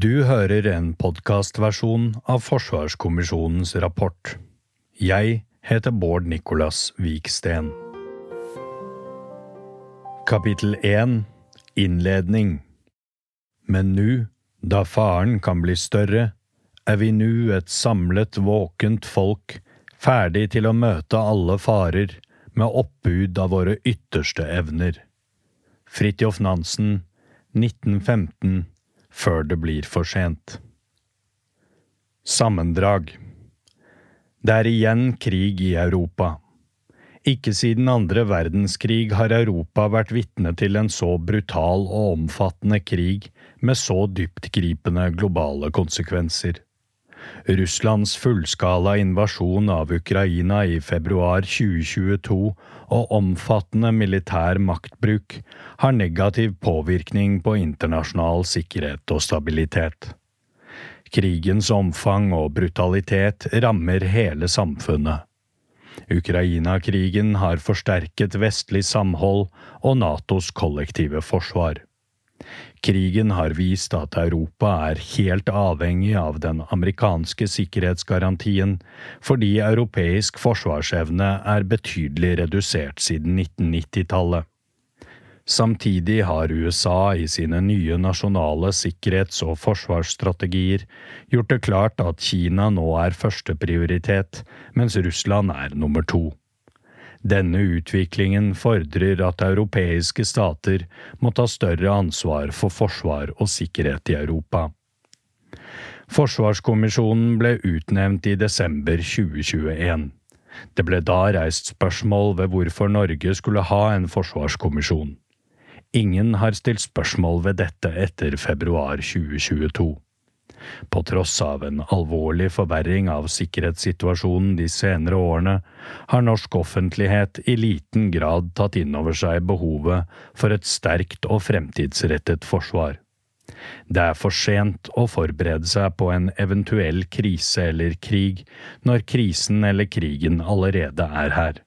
Du hører en podkastversjon av Forsvarskommisjonens rapport. Jeg heter Bård Nicolas Viksten. Kapittel 1 Innledning Men nu, da faren kan bli større, er vi nu et samlet, våkent folk, ferdig til å møte alle farer, med oppbud av våre ytterste evner. Fridtjof Nansen, 1915, før det blir for sent. Sammendrag Det er igjen krig i Europa. Ikke siden andre verdenskrig har Europa vært vitne til en så brutal og omfattende krig med så dyptgripende globale konsekvenser. Russlands fullskala invasjon av Ukraina i februar 2022 og omfattende militær maktbruk har negativ påvirkning på internasjonal sikkerhet og stabilitet. Krigens omfang og brutalitet rammer hele samfunnet. Ukraina-krigen har forsterket vestlig samhold og Natos kollektive forsvar. Krigen har vist at Europa er helt avhengig av den amerikanske sikkerhetsgarantien, fordi europeisk forsvarsevne er betydelig redusert siden 1990-tallet. Samtidig har USA i sine nye nasjonale sikkerhets- og forsvarsstrategier gjort det klart at Kina nå er førsteprioritet, mens Russland er nummer to. Denne utviklingen fordrer at europeiske stater må ta større ansvar for forsvar og sikkerhet i Europa. Forsvarskommisjonen ble utnevnt i desember 2021. Det ble da reist spørsmål ved hvorfor Norge skulle ha en forsvarskommisjon. Ingen har stilt spørsmål ved dette etter februar 2022. På tross av en alvorlig forverring av sikkerhetssituasjonen de senere årene, har norsk offentlighet i liten grad tatt inn over seg behovet for et sterkt og fremtidsrettet forsvar. Det er for sent å forberede seg på en eventuell krise eller krig når krisen eller krigen allerede er her.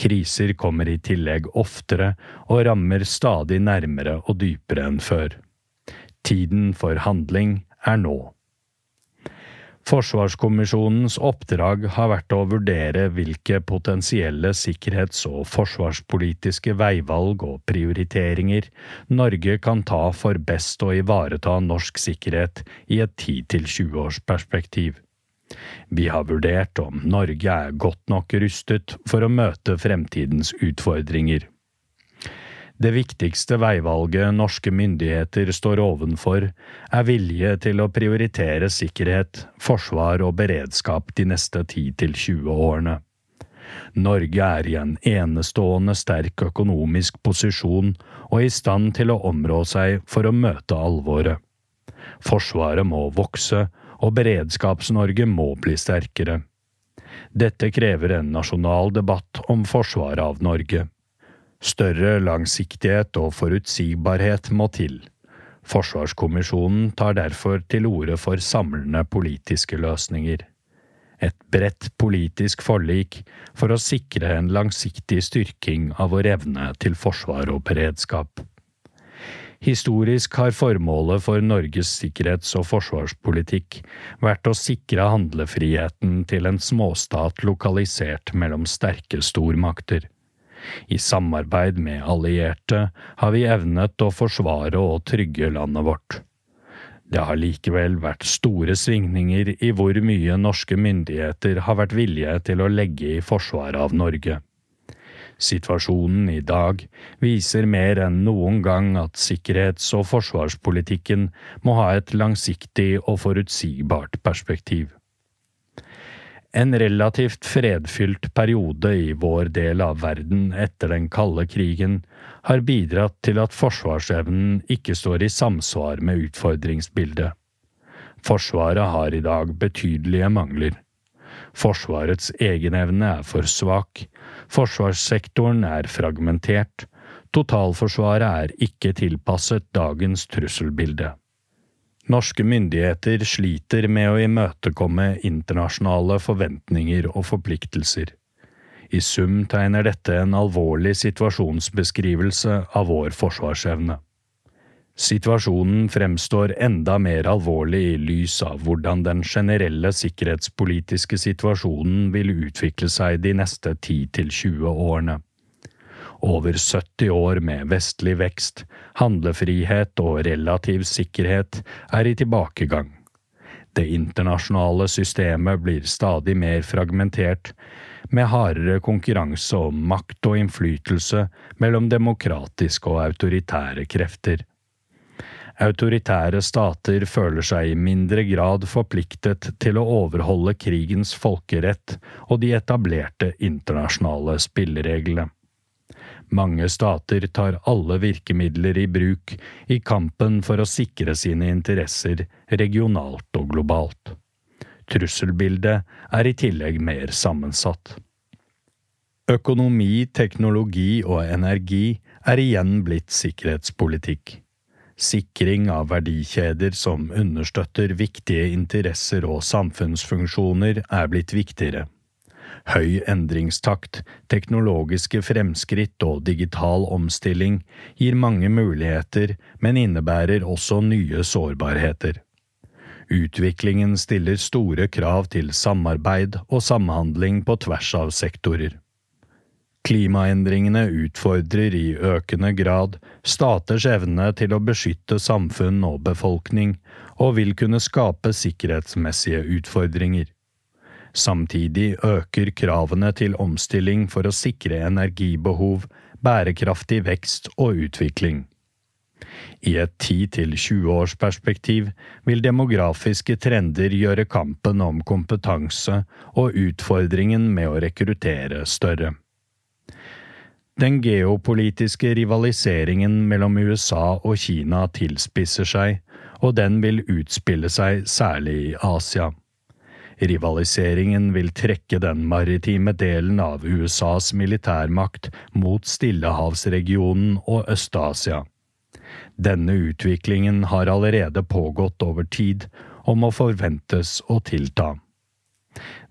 Kriser kommer i tillegg oftere og rammer stadig nærmere og dypere enn før. Tiden for handling er nå. Forsvarskommisjonens oppdrag har vært å vurdere hvilke potensielle sikkerhets- og forsvarspolitiske veivalg og prioriteringer Norge kan ta for best å ivareta norsk sikkerhet i et 10–20 års perspektiv. Vi har vurdert om Norge er godt nok rustet for å møte fremtidens utfordringer. Det viktigste veivalget norske myndigheter står ovenfor, er vilje til å prioritere sikkerhet, forsvar og beredskap de neste 10–20 årene. Norge er i en enestående sterk økonomisk posisjon og i stand til å områ seg for å møte alvoret. Forsvaret må vokse, og Beredskaps-Norge må bli sterkere. Dette krever en nasjonal debatt om forsvaret av Norge. Større langsiktighet og forutsigbarhet må til. Forsvarskommisjonen tar derfor til orde for samlende politiske løsninger. Et bredt politisk forlik for å sikre en langsiktig styrking av vår evne til forsvar og beredskap. Historisk har formålet for Norges sikkerhets- og forsvarspolitikk vært å sikre handlefriheten til en småstat lokalisert mellom sterke stormakter. I samarbeid med allierte har vi evnet å forsvare og trygge landet vårt. Det har likevel vært store svingninger i hvor mye norske myndigheter har vært villige til å legge i forsvaret av Norge. Situasjonen i dag viser mer enn noen gang at sikkerhets- og forsvarspolitikken må ha et langsiktig og forutsigbart perspektiv. En relativt fredfylt periode i vår del av verden etter den kalde krigen har bidratt til at forsvarsevnen ikke står i samsvar med utfordringsbildet. Forsvaret har i dag betydelige mangler. Forsvarets egenevne er for svak, forsvarssektoren er fragmentert, totalforsvaret er ikke tilpasset dagens trusselbilde. Norske myndigheter sliter med å imøtekomme internasjonale forventninger og forpliktelser. I sum tegner dette en alvorlig situasjonsbeskrivelse av vår forsvarsevne. Situasjonen fremstår enda mer alvorlig i lys av hvordan den generelle sikkerhetspolitiske situasjonen vil utvikle seg de neste 10–20 årene. Over 70 år med vestlig vekst, handlefrihet og relativ sikkerhet er i tilbakegang. Det internasjonale systemet blir stadig mer fragmentert, med hardere konkurranse om makt og innflytelse mellom demokratiske og autoritære krefter. Autoritære stater føler seg i mindre grad forpliktet til å overholde krigens folkerett og de etablerte internasjonale spillereglene. Mange stater tar alle virkemidler i bruk i kampen for å sikre sine interesser regionalt og globalt. Trusselbildet er i tillegg mer sammensatt. Økonomi, teknologi og energi er igjen blitt sikkerhetspolitikk. Sikring av verdikjeder som understøtter viktige interesser og samfunnsfunksjoner, er blitt viktigere. Høy endringstakt, teknologiske fremskritt og digital omstilling gir mange muligheter, men innebærer også nye sårbarheter. Utviklingen stiller store krav til samarbeid og samhandling på tvers av sektorer. Klimaendringene utfordrer i økende grad staters evne til å beskytte samfunn og befolkning, og vil kunne skape sikkerhetsmessige utfordringer. Samtidig øker kravene til omstilling for å sikre energibehov, bærekraftig vekst og utvikling. I et 10–20 års perspektiv vil demografiske trender gjøre kampen om kompetanse og utfordringen med å rekruttere større. Den geopolitiske rivaliseringen mellom USA og Kina tilspisser seg, og den vil utspille seg særlig i Asia. Rivaliseringen vil trekke den maritime delen av USAs militærmakt mot Stillehavsregionen og Øst-Asia. Denne utviklingen har allerede pågått over tid og må forventes å tilta.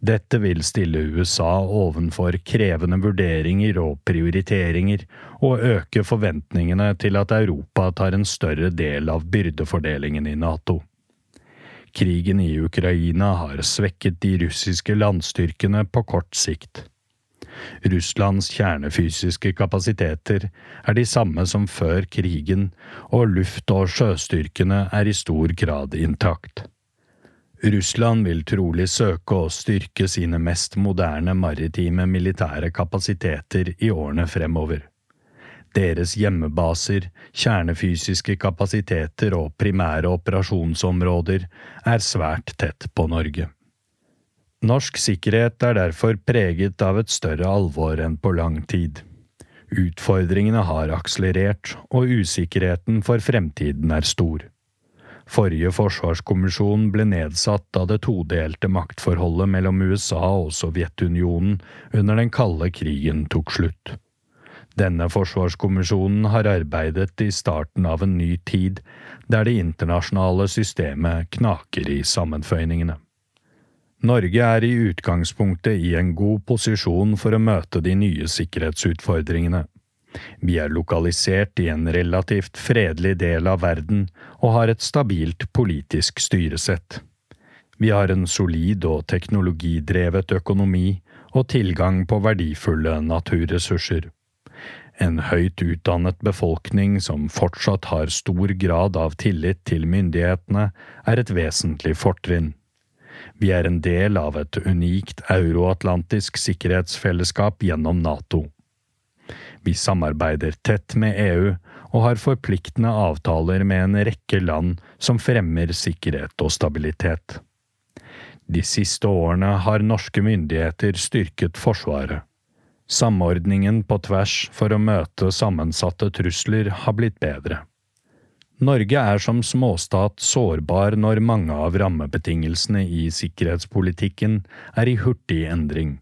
Dette vil stille USA ovenfor krevende vurderinger og prioriteringer, og øke forventningene til at Europa tar en større del av byrdefordelingen i NATO. Krigen i Ukraina har svekket de russiske landstyrkene på kort sikt. Russlands kjernefysiske kapasiteter er de samme som før krigen, og luft- og sjøstyrkene er i stor grad intakt. Russland vil trolig søke å styrke sine mest moderne maritime militære kapasiteter i årene fremover. Deres hjemmebaser, kjernefysiske kapasiteter og primære operasjonsområder er svært tett på Norge. Norsk sikkerhet er derfor preget av et større alvor enn på lang tid. Utfordringene har akselerert, og usikkerheten for fremtiden er stor. Forrige forsvarskommisjon ble nedsatt av det todelte maktforholdet mellom USA og Sovjetunionen under den kalde krigen tok slutt. Denne forsvarskommisjonen har arbeidet i starten av en ny tid, der det internasjonale systemet knaker i sammenføyningene. Norge er i utgangspunktet i en god posisjon for å møte de nye sikkerhetsutfordringene. Vi er lokalisert i en relativt fredelig del av verden og har et stabilt politisk styresett. Vi har en solid og teknologidrevet økonomi og tilgang på verdifulle naturressurser. En høyt utdannet befolkning som fortsatt har stor grad av tillit til myndighetene, er et vesentlig fortrinn. Vi er en del av et unikt euroatlantisk sikkerhetsfellesskap gjennom NATO. Vi samarbeider tett med EU og har forpliktende avtaler med en rekke land som fremmer sikkerhet og stabilitet. De siste årene har norske myndigheter styrket Forsvaret. Samordningen på tvers for å møte sammensatte trusler har blitt bedre. Norge er som småstat sårbar når mange av rammebetingelsene i sikkerhetspolitikken er i hurtig endring.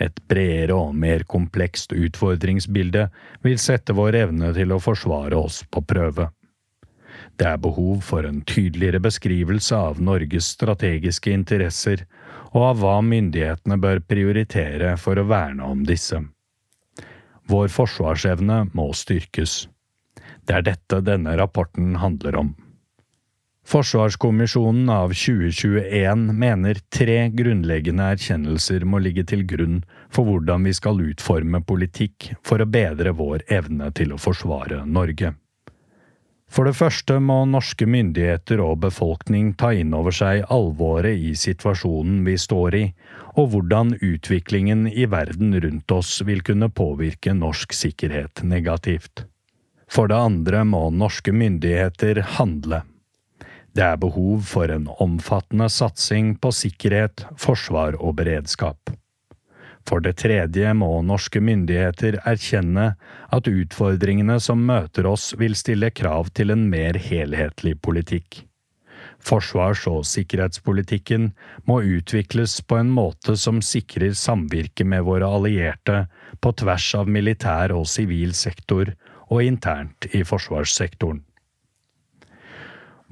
Et bredere og mer komplekst utfordringsbilde vil sette vår evne til å forsvare oss på prøve. Det er behov for en tydeligere beskrivelse av Norges strategiske interesser, og av hva myndighetene bør prioritere for å verne om disse. Vår forsvarsevne må styrkes. Det er dette denne rapporten handler om. Forsvarskommisjonen av 2021 mener tre grunnleggende erkjennelser må ligge til grunn for hvordan vi skal utforme politikk for å bedre vår evne til å forsvare Norge. For det første må norske myndigheter og befolkning ta inn over seg alvoret i situasjonen vi står i, og hvordan utviklingen i verden rundt oss vil kunne påvirke norsk sikkerhet negativt. For det andre må norske myndigheter handle. Det er behov for en omfattende satsing på sikkerhet, forsvar og beredskap. For det tredje må norske myndigheter erkjenne at utfordringene som møter oss vil stille krav til en mer helhetlig politikk. Forsvars- og sikkerhetspolitikken må utvikles på en måte som sikrer samvirke med våre allierte på tvers av militær og sivil sektor og internt i forsvarssektoren.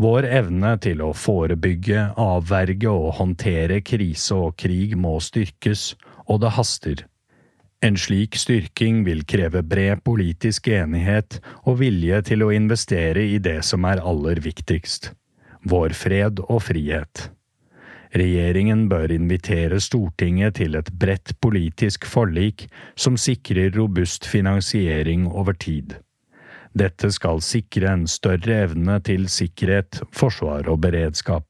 Vår evne til å forebygge, avverge og håndtere krise og krig må styrkes, og det haster. En slik styrking vil kreve bred politisk enighet og vilje til å investere i det som er aller viktigst – vår fred og frihet. Regjeringen bør invitere Stortinget til et bredt politisk forlik som sikrer robust finansiering over tid. Dette skal sikre en større evne til sikkerhet, forsvar og beredskap.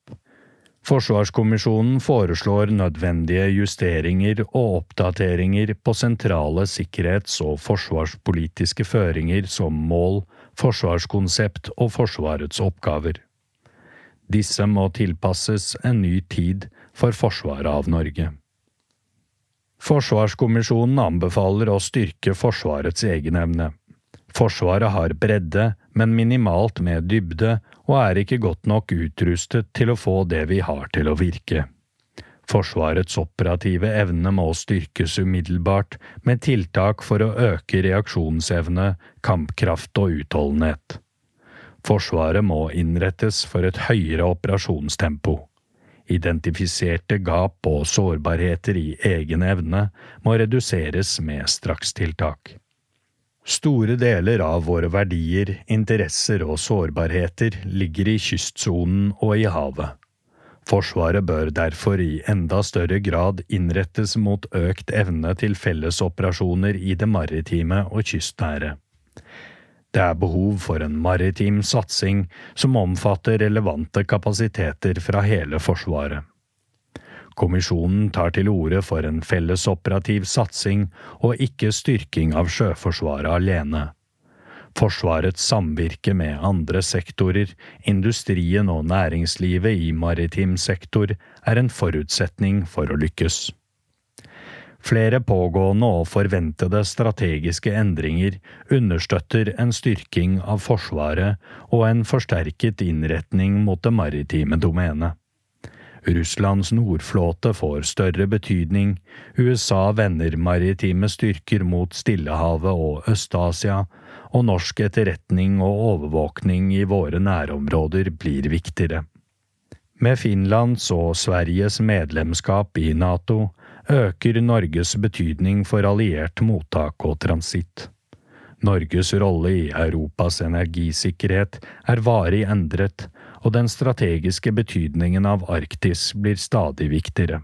Forsvarskommisjonen foreslår nødvendige justeringer og oppdateringer på sentrale sikkerhets- og forsvarspolitiske føringer som mål, forsvarskonsept og Forsvarets oppgaver. Disse må tilpasses en ny tid for forsvaret av Norge. Forsvarskommisjonen anbefaler å styrke Forsvarets egenevne. Forsvaret har bredde, men minimalt med dybde, og er ikke godt nok utrustet til å få det vi har til å virke. Forsvarets operative evne må styrkes umiddelbart med tiltak for å øke reaksjonsevne, kampkraft og utholdenhet. Forsvaret må innrettes for et høyere operasjonstempo. Identifiserte gap og sårbarheter i egen evne må reduseres med strakstiltak. Store deler av våre verdier, interesser og sårbarheter ligger i kystsonen og i havet. Forsvaret bør derfor i enda større grad innrettes mot økt evne til fellesoperasjoner i det maritime og kystnære. Det er behov for en maritim satsing som omfatter relevante kapasiteter fra hele Forsvaret. Kommisjonen tar til orde for en fellesoperativ satsing og ikke styrking av Sjøforsvaret alene. Forsvarets samvirke med andre sektorer, industrien og næringslivet i maritim sektor er en forutsetning for å lykkes. Flere pågående og forventede strategiske endringer understøtter en styrking av Forsvaret og en forsterket innretning mot det maritime domenet. Russlands nordflåte får større betydning, USA vender maritime styrker mot Stillehavet og Øst-Asia, og norsk etterretning og overvåkning i våre nærområder blir viktigere. Med Finlands og Sveriges medlemskap i NATO øker Norges betydning for alliert mottak og transitt. Norges rolle i Europas energisikkerhet er varig endret, og den strategiske betydningen av Arktis blir stadig viktigere.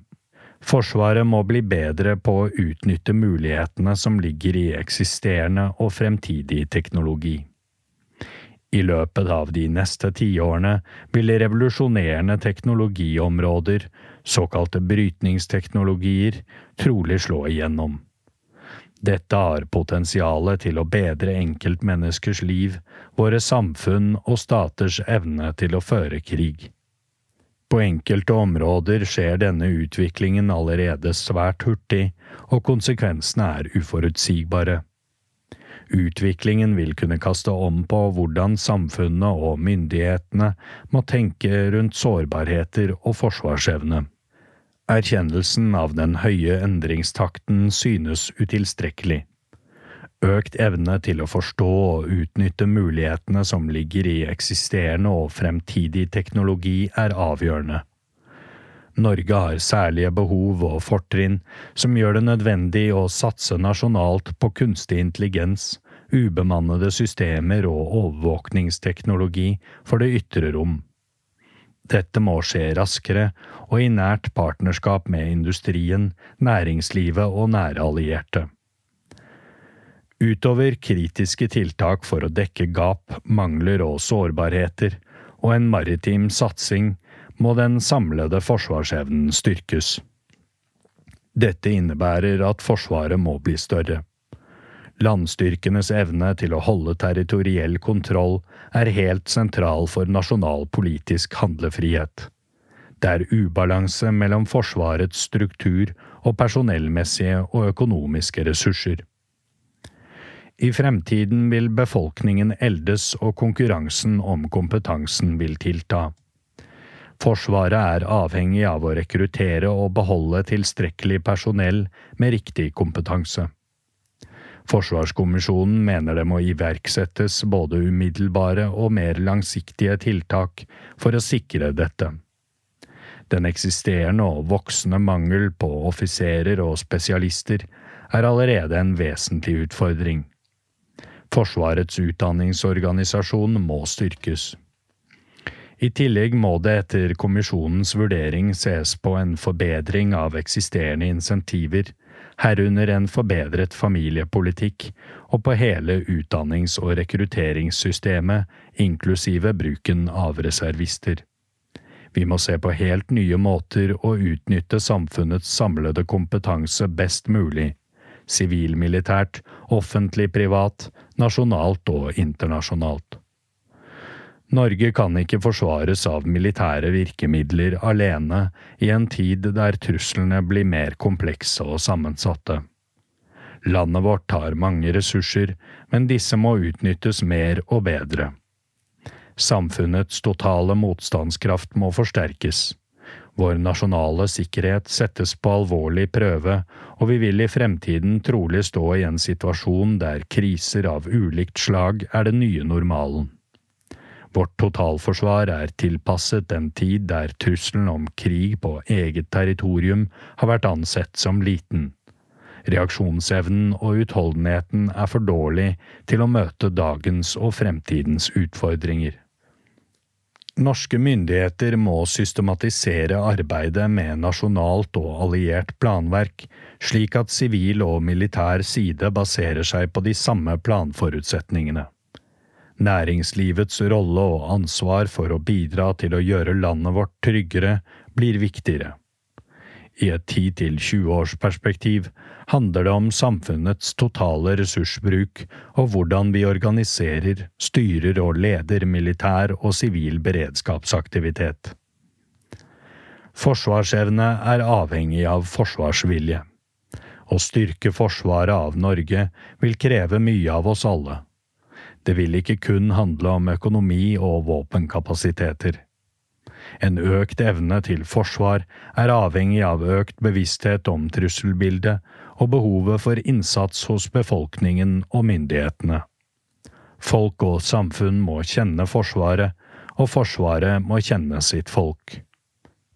Forsvaret må bli bedre på å utnytte mulighetene som ligger i eksisterende og fremtidig teknologi. I løpet av de neste tiårene vil revolusjonerende teknologiområder, såkalte brytningsteknologier, trolig slå igjennom. Dette har potensialet til å bedre enkeltmenneskers liv, våre samfunn og staters evne til å føre krig. På enkelte områder skjer denne utviklingen allerede svært hurtig, og konsekvensene er uforutsigbare. Utviklingen vil kunne kaste om på hvordan samfunnet og myndighetene må tenke rundt sårbarheter og forsvarsevne. Erkjennelsen av den høye endringstakten synes utilstrekkelig. Økt evne til å forstå og utnytte mulighetene som ligger i eksisterende og fremtidig teknologi, er avgjørende. Norge har særlige behov og fortrinn som gjør det nødvendig å satse nasjonalt på kunstig intelligens, ubemannede systemer og overvåkningsteknologi for det ytre rom. Dette må skje raskere og i nært partnerskap med industrien, næringslivet og nære allierte. Utover kritiske tiltak for å dekke gap, mangler og sårbarheter, og en maritim satsing, må den samlede forsvarsevnen styrkes. Dette innebærer at Forsvaret må bli større. Landstyrkenes evne til å holde territoriell kontroll er helt sentral for nasjonal politisk handlefrihet. Det er ubalanse mellom Forsvarets struktur og personellmessige og økonomiske ressurser. I fremtiden vil befolkningen eldes og konkurransen om kompetansen vil tilta. Forsvaret er avhengig av å rekruttere og beholde tilstrekkelig personell med riktig kompetanse. Forsvarskommisjonen mener det må iverksettes både umiddelbare og mer langsiktige tiltak for å sikre dette. Den eksisterende og voksende mangel på offiserer og spesialister er allerede en vesentlig utfordring. Forsvarets utdanningsorganisasjon må styrkes. I tillegg må det etter kommisjonens vurdering ses på en forbedring av eksisterende insentiver, herunder en forbedret familiepolitikk, og på hele utdannings- og rekrutteringssystemet, inklusive bruken av reservister. Vi må se på helt nye måter å utnytte samfunnets samlede kompetanse best mulig, sivilmilitært, offentlig-privat, nasjonalt og internasjonalt. Norge kan ikke forsvares av militære virkemidler alene i en tid der truslene blir mer komplekse og sammensatte. Landet vårt har mange ressurser, men disse må utnyttes mer og bedre. Samfunnets totale motstandskraft må forsterkes. Vår nasjonale sikkerhet settes på alvorlig prøve, og vi vil i fremtiden trolig stå i en situasjon der kriser av ulikt slag er den nye normalen. Vårt totalforsvar er tilpasset en tid der trusselen om krig på eget territorium har vært ansett som liten. Reaksjonsevnen og utholdenheten er for dårlig til å møte dagens og fremtidens utfordringer. Norske myndigheter må systematisere arbeidet med nasjonalt og alliert planverk, slik at sivil og militær side baserer seg på de samme planforutsetningene. Næringslivets rolle og ansvar for å bidra til å gjøre landet vårt tryggere blir viktigere. I et 10–20-årsperspektiv handler det om samfunnets totale ressursbruk og hvordan vi organiserer, styrer og leder militær og sivil beredskapsaktivitet. Forsvarsevne er avhengig av forsvarsvilje. Å styrke forsvaret av Norge vil kreve mye av oss alle. Det vil ikke kun handle om økonomi og våpenkapasiteter. En økt evne til forsvar er avhengig av økt bevissthet om trusselbildet og behovet for innsats hos befolkningen og myndighetene. Folk og samfunn må kjenne Forsvaret, og Forsvaret må kjenne sitt folk.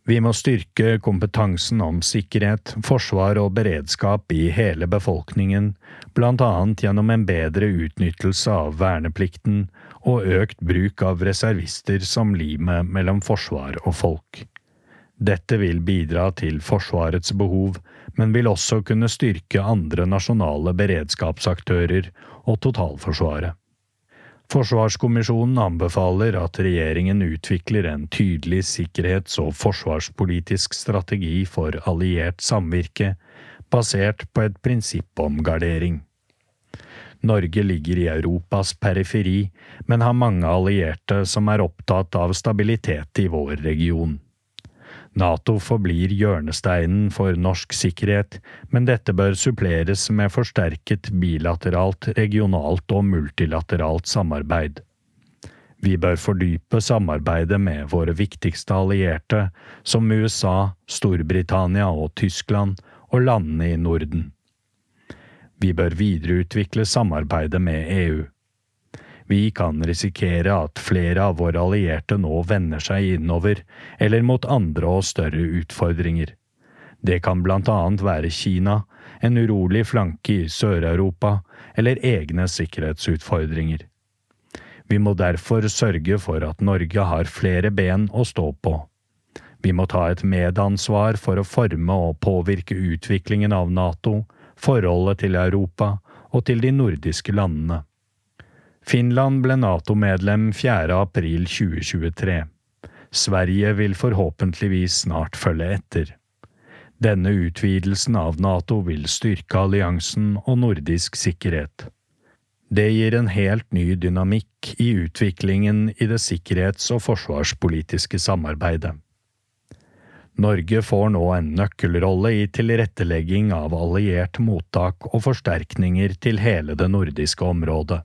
Vi må styrke kompetansen om sikkerhet, forsvar og beredskap i hele befolkningen, blant annet gjennom en bedre utnyttelse av verneplikten og økt bruk av reservister som limet mellom forsvar og folk. Dette vil bidra til Forsvarets behov, men vil også kunne styrke andre nasjonale beredskapsaktører og totalforsvaret. Forsvarskommisjonen anbefaler at regjeringen utvikler en tydelig sikkerhets- og forsvarspolitisk strategi for alliert samvirke, basert på et prinsipp om gardering. Norge ligger i Europas periferi, men har mange allierte som er opptatt av stabilitet i vår region. Nato forblir hjørnesteinen for norsk sikkerhet, men dette bør suppleres med forsterket bilateralt, regionalt og multilateralt samarbeid. Vi bør fordype samarbeidet med våre viktigste allierte, som USA, Storbritannia og Tyskland, og landene i Norden. Vi bør videreutvikle samarbeidet med EU. Vi kan risikere at flere av våre allierte nå vender seg innover eller mot andre og større utfordringer. Det kan blant annet være Kina, en urolig flanke i Sør-Europa eller egne sikkerhetsutfordringer. Vi må derfor sørge for at Norge har flere ben å stå på. Vi må ta et medansvar for å forme og påvirke utviklingen av Nato, forholdet til Europa og til de nordiske landene. Finland ble Nato-medlem 4. april 2023. Sverige vil forhåpentligvis snart følge etter. Denne utvidelsen av Nato vil styrke alliansen og nordisk sikkerhet. Det gir en helt ny dynamikk i utviklingen i det sikkerhets- og forsvarspolitiske samarbeidet. Norge får nå en nøkkelrolle i tilrettelegging av alliert mottak og forsterkninger til hele det nordiske området.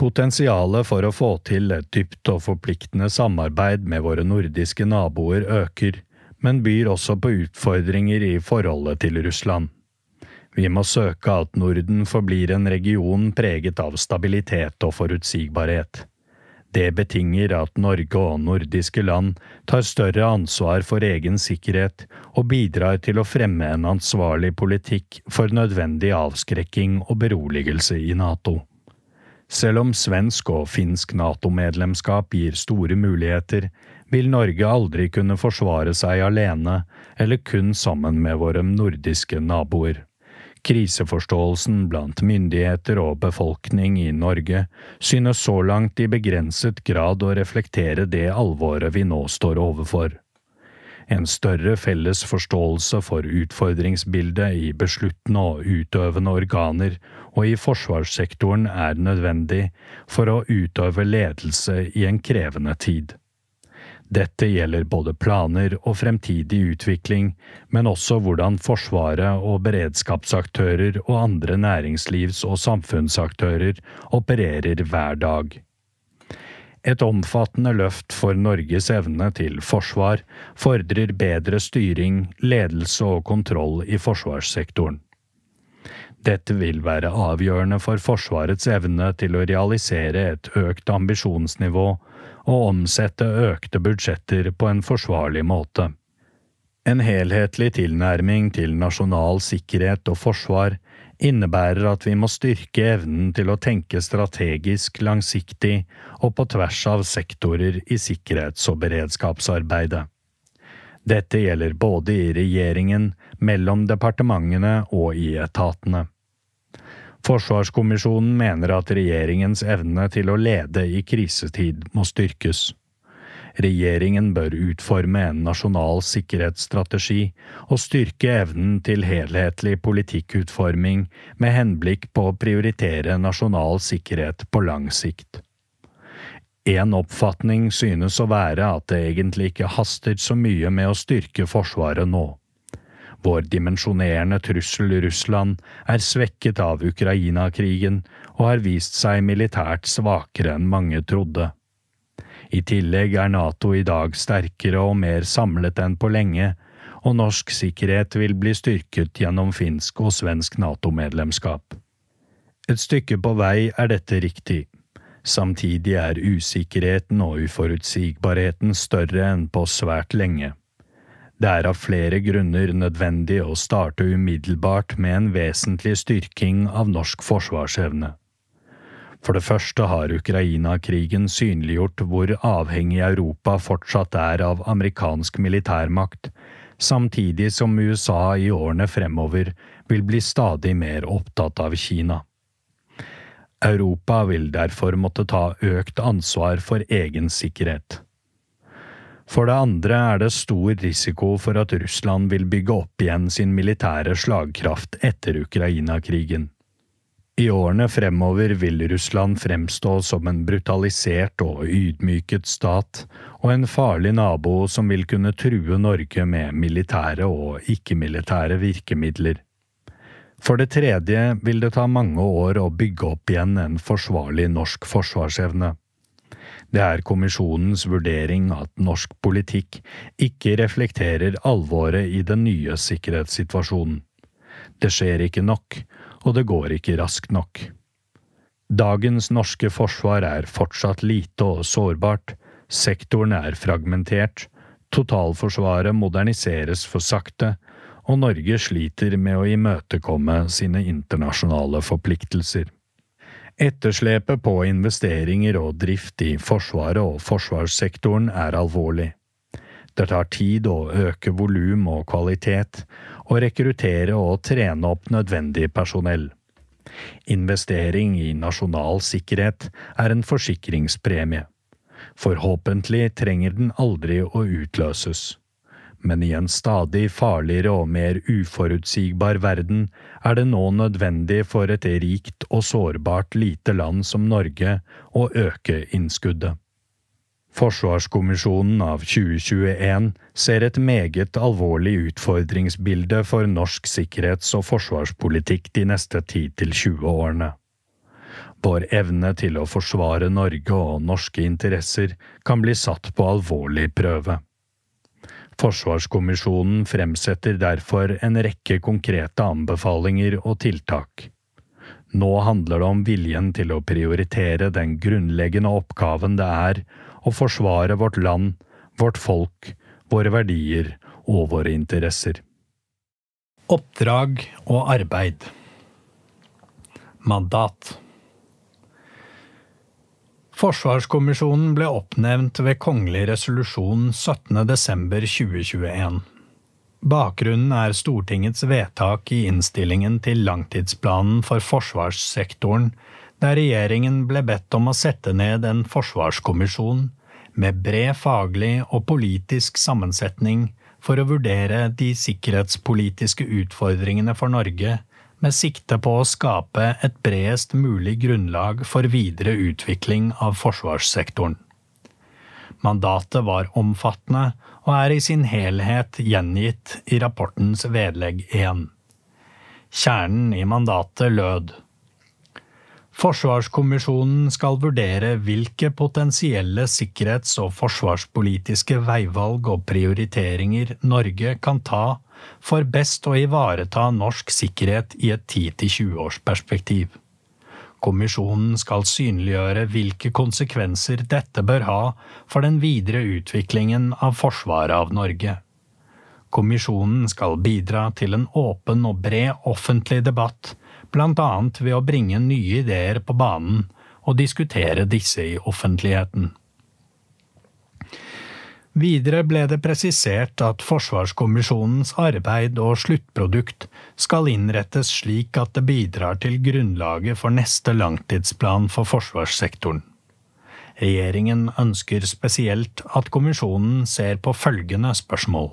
Potensialet for å få til et dypt og forpliktende samarbeid med våre nordiske naboer øker, men byr også på utfordringer i forholdet til Russland. Vi må søke at Norden forblir en region preget av stabilitet og forutsigbarhet. Det betinger at Norge og nordiske land tar større ansvar for egen sikkerhet og bidrar til å fremme en ansvarlig politikk for nødvendig avskrekking og beroligelse i NATO. Selv om svensk og finsk NATO-medlemskap gir store muligheter, vil Norge aldri kunne forsvare seg alene eller kun sammen med våre nordiske naboer. Kriseforståelsen blant myndigheter og befolkning i Norge synes så langt i begrenset grad å reflektere det alvoret vi nå står overfor. En større felles forståelse for utfordringsbildet i besluttende og utøvende organer og i forsvarssektoren er nødvendig for å utøve ledelse i en krevende tid. Dette gjelder både planer og fremtidig utvikling, men også hvordan Forsvaret og beredskapsaktører og andre næringslivs- og samfunnsaktører opererer hver dag. Et omfattende løft for Norges evne til forsvar fordrer bedre styring, ledelse og kontroll i forsvarssektoren. Dette vil være avgjørende for Forsvarets evne til å realisere et økt ambisjonsnivå og omsette økte budsjetter på en forsvarlig måte. En helhetlig tilnærming til nasjonal sikkerhet og forsvar innebærer at vi må styrke evnen til å tenke strategisk, langsiktig og på tvers av sektorer i sikkerhets- og beredskapsarbeidet. Dette gjelder både i regjeringen, mellom departementene og i etatene. Forsvarskommisjonen mener at regjeringens evne til å lede i krisetid må styrkes. Regjeringen bør utforme en nasjonal sikkerhetsstrategi og styrke evnen til helhetlig politikkutforming med henblikk på å prioritere nasjonal sikkerhet på lang sikt. En oppfatning synes å være at det egentlig ikke haster så mye med å styrke Forsvaret nå. Vår dimensjonerende trussel Russland er svekket av Ukraina-krigen og har vist seg militært svakere enn mange trodde. I tillegg er Nato i dag sterkere og mer samlet enn på lenge, og norsk sikkerhet vil bli styrket gjennom finsk og svensk Nato-medlemskap. Et stykke på vei er dette riktig. Samtidig er usikkerheten og uforutsigbarheten større enn på svært lenge. Det er av flere grunner nødvendig å starte umiddelbart med en vesentlig styrking av norsk forsvarsevne. For det første har Ukraina-krigen synliggjort hvor avhengig Europa fortsatt er av amerikansk militærmakt, samtidig som USA i årene fremover vil bli stadig mer opptatt av Kina. Europa vil derfor måtte ta økt ansvar for egen sikkerhet. For det andre er det stor risiko for at Russland vil bygge opp igjen sin militære slagkraft etter Ukraina-krigen. I årene fremover vil Russland fremstå som en brutalisert og ydmyket stat, og en farlig nabo som vil kunne true Norge med militære og ikke-militære virkemidler. For det tredje vil det ta mange år å bygge opp igjen en forsvarlig norsk forsvarsevne. Det er kommisjonens vurdering at norsk politikk ikke reflekterer alvoret i den nye sikkerhetssituasjonen. Det skjer ikke nok, og det går ikke raskt nok. Dagens norske forsvar er fortsatt lite og sårbart, sektoren er fragmentert, totalforsvaret moderniseres for sakte, og Norge sliter med å imøtekomme sine internasjonale forpliktelser. Etterslepet på investeringer og drift i Forsvaret og forsvarssektoren er alvorlig. Det tar tid å øke volum og kvalitet, og rekruttere og trene opp nødvendig personell. Investering i nasjonal sikkerhet er en forsikringspremie. Forhåpentlig trenger den aldri å utløses men i en stadig farligere og mer uforutsigbar verden er det nå nødvendig for et rikt og sårbart lite land som Norge å øke innskuddet. Forsvarskommisjonen av 2021 ser et meget alvorlig utfordringsbilde for norsk sikkerhets- og forsvarspolitikk de neste 10–20 årene. Vår evne til å forsvare Norge og norske interesser kan bli satt på alvorlig prøve. Forsvarskommisjonen fremsetter derfor en rekke konkrete anbefalinger og tiltak. Nå handler det om viljen til å prioritere den grunnleggende oppgaven det er å forsvare vårt land, vårt folk, våre verdier og våre interesser. Oppdrag og arbeid Mandat Forsvarskommisjonen ble oppnevnt ved kongelig resolusjon 17.12.2021. Bakgrunnen er Stortingets vedtak i innstillingen til langtidsplanen for forsvarssektoren, der regjeringen ble bedt om å sette ned en forsvarskommisjon med bred faglig og politisk sammensetning for å vurdere de sikkerhetspolitiske utfordringene for Norge med sikte på å skape et bredest mulig grunnlag for videre utvikling av forsvarssektoren. Mandatet var omfattende og er i sin helhet gjengitt i rapportens vedlegg 1. Kjernen i mandatet lød Forsvarskommisjonen skal vurdere hvilke potensielle sikkerhets- og forsvarspolitiske veivalg og prioriteringer Norge kan ta for best å ivareta norsk sikkerhet i et 10–20-årsperspektiv. Kommisjonen skal synliggjøre hvilke konsekvenser dette bør ha for den videre utviklingen av forsvaret av Norge. Kommisjonen skal bidra til en åpen og bred offentlig debatt, bl.a. ved å bringe nye ideer på banen og diskutere disse i offentligheten. Videre ble det presisert at Forsvarskommisjonens arbeid og sluttprodukt skal innrettes slik at det bidrar til grunnlaget for neste langtidsplan for forsvarssektoren. Regjeringen ønsker spesielt at kommisjonen ser på følgende spørsmål.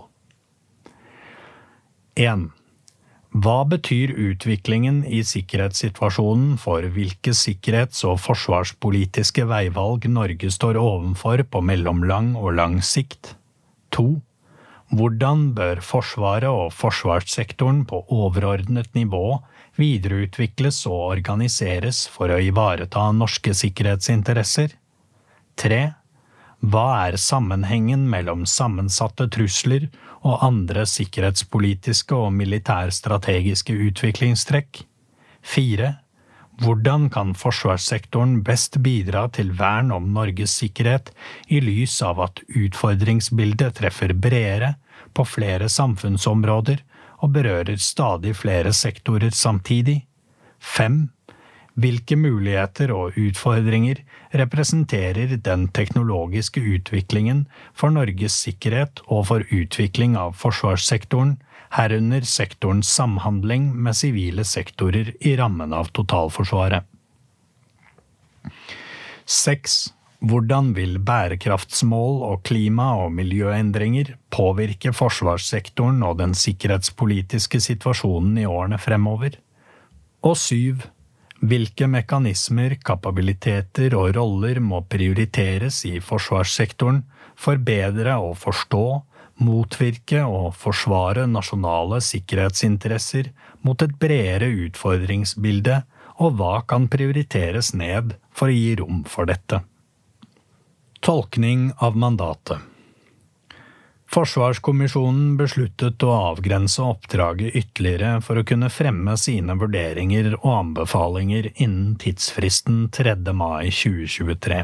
1. Hva betyr utviklingen i sikkerhetssituasjonen for hvilke sikkerhets- og forsvarspolitiske veivalg Norge står overfor på mellomlang og lang sikt? 2. Hvordan bør Forsvaret og forsvarssektoren på overordnet nivå videreutvikles og organiseres for å ivareta norske sikkerhetsinteresser? 3. Hva er sammenhengen mellom sammensatte trusler og andre sikkerhetspolitiske og militærstrategiske utviklingstrekk. Fire. Hvordan kan forsvarssektoren best bidra til vern om Norges sikkerhet i lys av at utfordringsbildet treffer bredere på flere samfunnsområder og berører stadig flere sektorer samtidig? Fem. Hvilke muligheter og utfordringer representerer den teknologiske utviklingen for Norges sikkerhet og for utvikling av forsvarssektoren, herunder sektorens samhandling med sivile sektorer i rammen av totalforsvaret? 6. Hvordan vil bærekraftsmål og klima- og miljøendringer påvirke forsvarssektoren og den sikkerhetspolitiske situasjonen i årene fremover? Og syv hvilke mekanismer, kapabiliteter og roller må prioriteres i forsvarssektoren for bedre å forstå, motvirke og forsvare nasjonale sikkerhetsinteresser mot et bredere utfordringsbilde, og hva kan prioriteres ned for å gi rom for dette? Tolkning av mandatet Forsvarskommisjonen besluttet å avgrense oppdraget ytterligere for å kunne fremme sine vurderinger og anbefalinger innen tidsfristen 3. mai 2023.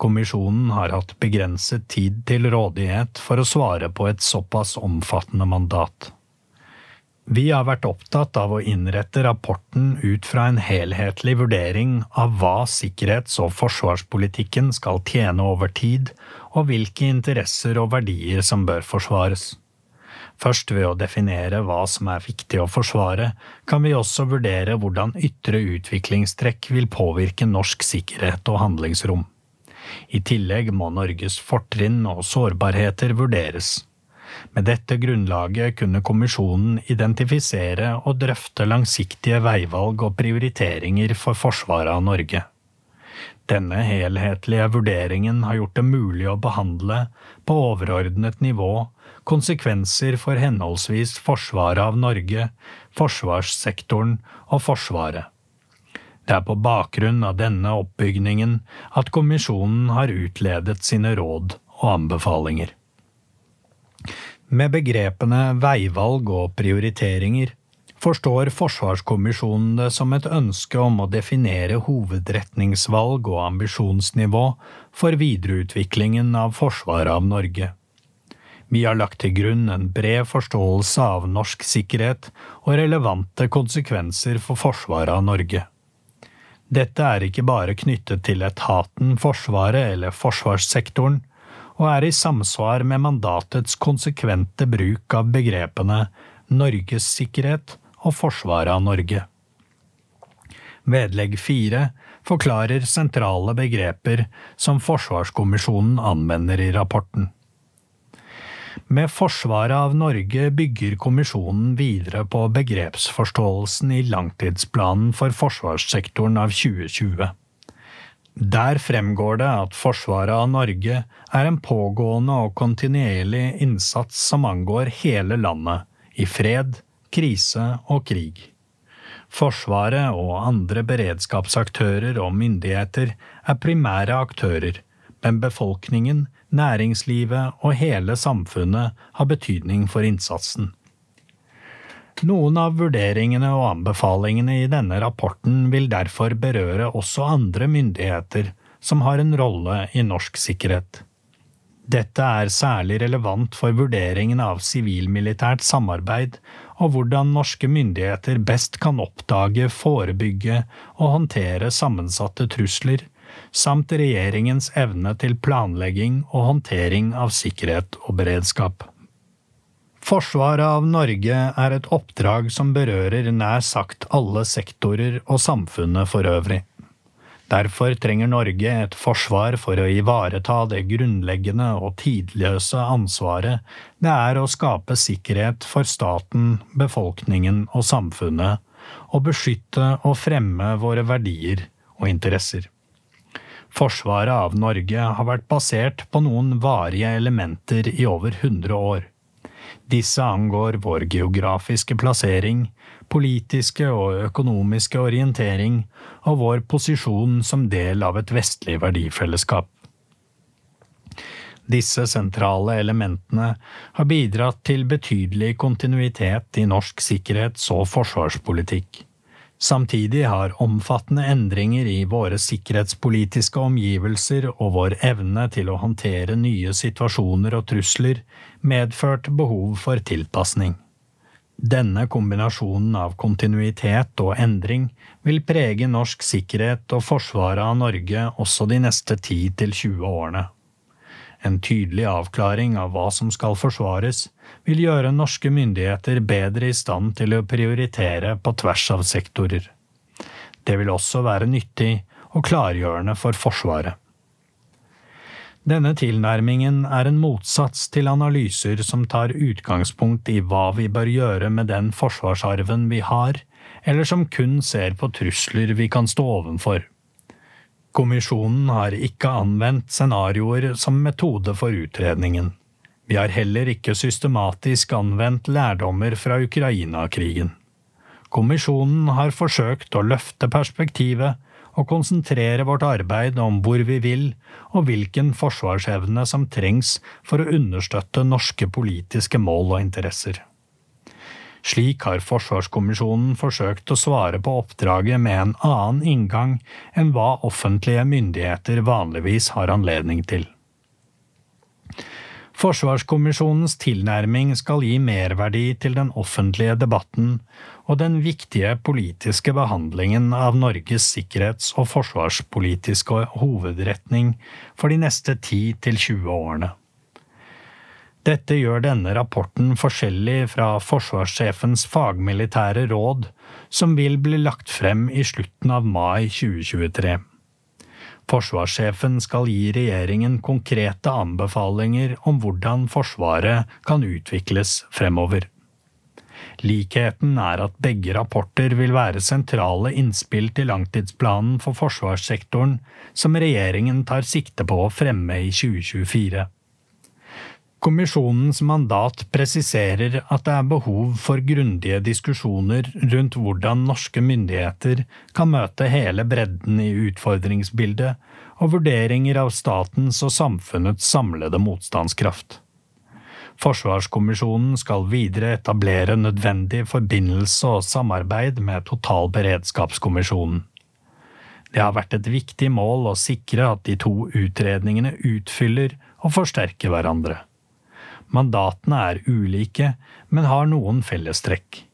Kommisjonen har hatt begrenset tid til rådighet for å svare på et såpass omfattende mandat. Vi har vært opptatt av å innrette rapporten ut fra en helhetlig vurdering av hva sikkerhets- og forsvarspolitikken skal tjene over tid, og hvilke interesser og verdier som bør forsvares. Først ved å definere hva som er viktig å forsvare, kan vi også vurdere hvordan ytre utviklingstrekk vil påvirke norsk sikkerhet og handlingsrom. I tillegg må Norges fortrinn og sårbarheter vurderes. Med dette grunnlaget kunne kommisjonen identifisere og drøfte langsiktige veivalg og prioriteringer for forsvaret av Norge. Denne helhetlige vurderingen har gjort det mulig å behandle, på overordnet nivå, konsekvenser for henholdsvis forsvaret av Norge, forsvarssektoren og Forsvaret. Det er på bakgrunn av denne oppbygningen at kommisjonen har utledet sine råd og anbefalinger. Med begrepene veivalg og prioriteringer forstår Forsvarskommisjonen det som et ønske om å definere hovedretningsvalg og ambisjonsnivå for videreutviklingen av forsvaret av Norge. Vi har lagt til grunn en bred forståelse av norsk sikkerhet og relevante konsekvenser for forsvaret av Norge. Dette er ikke bare knyttet til etaten Forsvaret eller forsvarssektoren, og er i samsvar med mandatets konsekvente bruk av begrepene Norges sikkerhet og forsvaret av Norge. Vedlegg fire forklarer sentrale begreper som Forsvarskommisjonen anvender i rapporten. Med forsvaret av Norge bygger kommisjonen videre på begrepsforståelsen i langtidsplanen for forsvarssektoren av 2020. Der fremgår det at forsvaret av Norge er en pågående og kontinuerlig innsats som angår hele landet, i fred, krise og krig. Forsvaret og andre beredskapsaktører og myndigheter er primære aktører, men befolkningen, næringslivet og hele samfunnet har betydning for innsatsen. Noen av vurderingene og anbefalingene i denne rapporten vil derfor berøre også andre myndigheter som har en rolle i norsk sikkerhet. Dette er særlig relevant for vurderingen av sivil-militært samarbeid og hvordan norske myndigheter best kan oppdage, forebygge og håndtere sammensatte trusler, samt regjeringens evne til planlegging og håndtering av sikkerhet og beredskap. Forsvaret av Norge er et oppdrag som berører nær sagt alle sektorer og samfunnet for øvrig. Derfor trenger Norge et forsvar for å ivareta det grunnleggende og tidløse ansvaret det er å skape sikkerhet for staten, befolkningen og samfunnet, og beskytte og fremme våre verdier og interesser. Forsvaret av Norge har vært basert på noen varige elementer i over 100 år. Disse angår vår geografiske plassering, politiske og økonomiske orientering og vår posisjon som del av et vestlig verdifellesskap. Disse sentrale elementene har bidratt til betydelig kontinuitet i norsk sikkerhets- og forsvarspolitikk. Samtidig har omfattende endringer i våre sikkerhetspolitiske omgivelser og vår evne til å håndtere nye situasjoner og trusler medført behov for tilpasning. Denne kombinasjonen av kontinuitet og endring vil prege norsk sikkerhet og forsvaret av Norge også de neste 10–20 årene. En tydelig avklaring av hva som skal forsvares, vil gjøre norske myndigheter bedre i stand til å prioritere på tvers av sektorer. Det vil også være nyttig og klargjørende for Forsvaret. Denne tilnærmingen er en motsats til analyser som tar utgangspunkt i hva vi bør gjøre med den forsvarsarven vi har, eller som kun ser på trusler vi kan stå ovenfor. Kommisjonen har ikke anvendt scenarioer som metode for utredningen. Vi har heller ikke systematisk anvendt lærdommer fra Ukraina-krigen. Kommisjonen har forsøkt å løfte perspektivet og konsentrere vårt arbeid om hvor vi vil og hvilken forsvarsevne som trengs for å understøtte norske politiske mål og interesser. Slik har Forsvarskommisjonen forsøkt å svare på oppdraget med en annen inngang enn hva offentlige myndigheter vanligvis har anledning til. Forsvarskommisjonens tilnærming skal gi merverdi til den offentlige debatten og den viktige politiske behandlingen av Norges sikkerhets- og forsvarspolitiske hovedretning for de neste 10–20 årene. Dette gjør denne rapporten forskjellig fra forsvarssjefens fagmilitære råd, som vil bli lagt frem i slutten av mai 2023. Forsvarssjefen skal gi regjeringen konkrete anbefalinger om hvordan Forsvaret kan utvikles fremover. Likheten er at begge rapporter vil være sentrale innspill til langtidsplanen for forsvarssektoren som regjeringen tar sikte på å fremme i 2024. Kommisjonens mandat presiserer at det er behov for grundige diskusjoner rundt hvordan norske myndigheter kan møte hele bredden i utfordringsbildet, og vurderinger av statens og samfunnets samlede motstandskraft. Forsvarskommisjonen skal videre etablere nødvendig forbindelse og samarbeid med Totalberedskapskommisjonen. Det har vært et viktig mål å sikre at de to utredningene utfyller og forsterker hverandre. Mandatene er ulike, men har noen fellestrekk.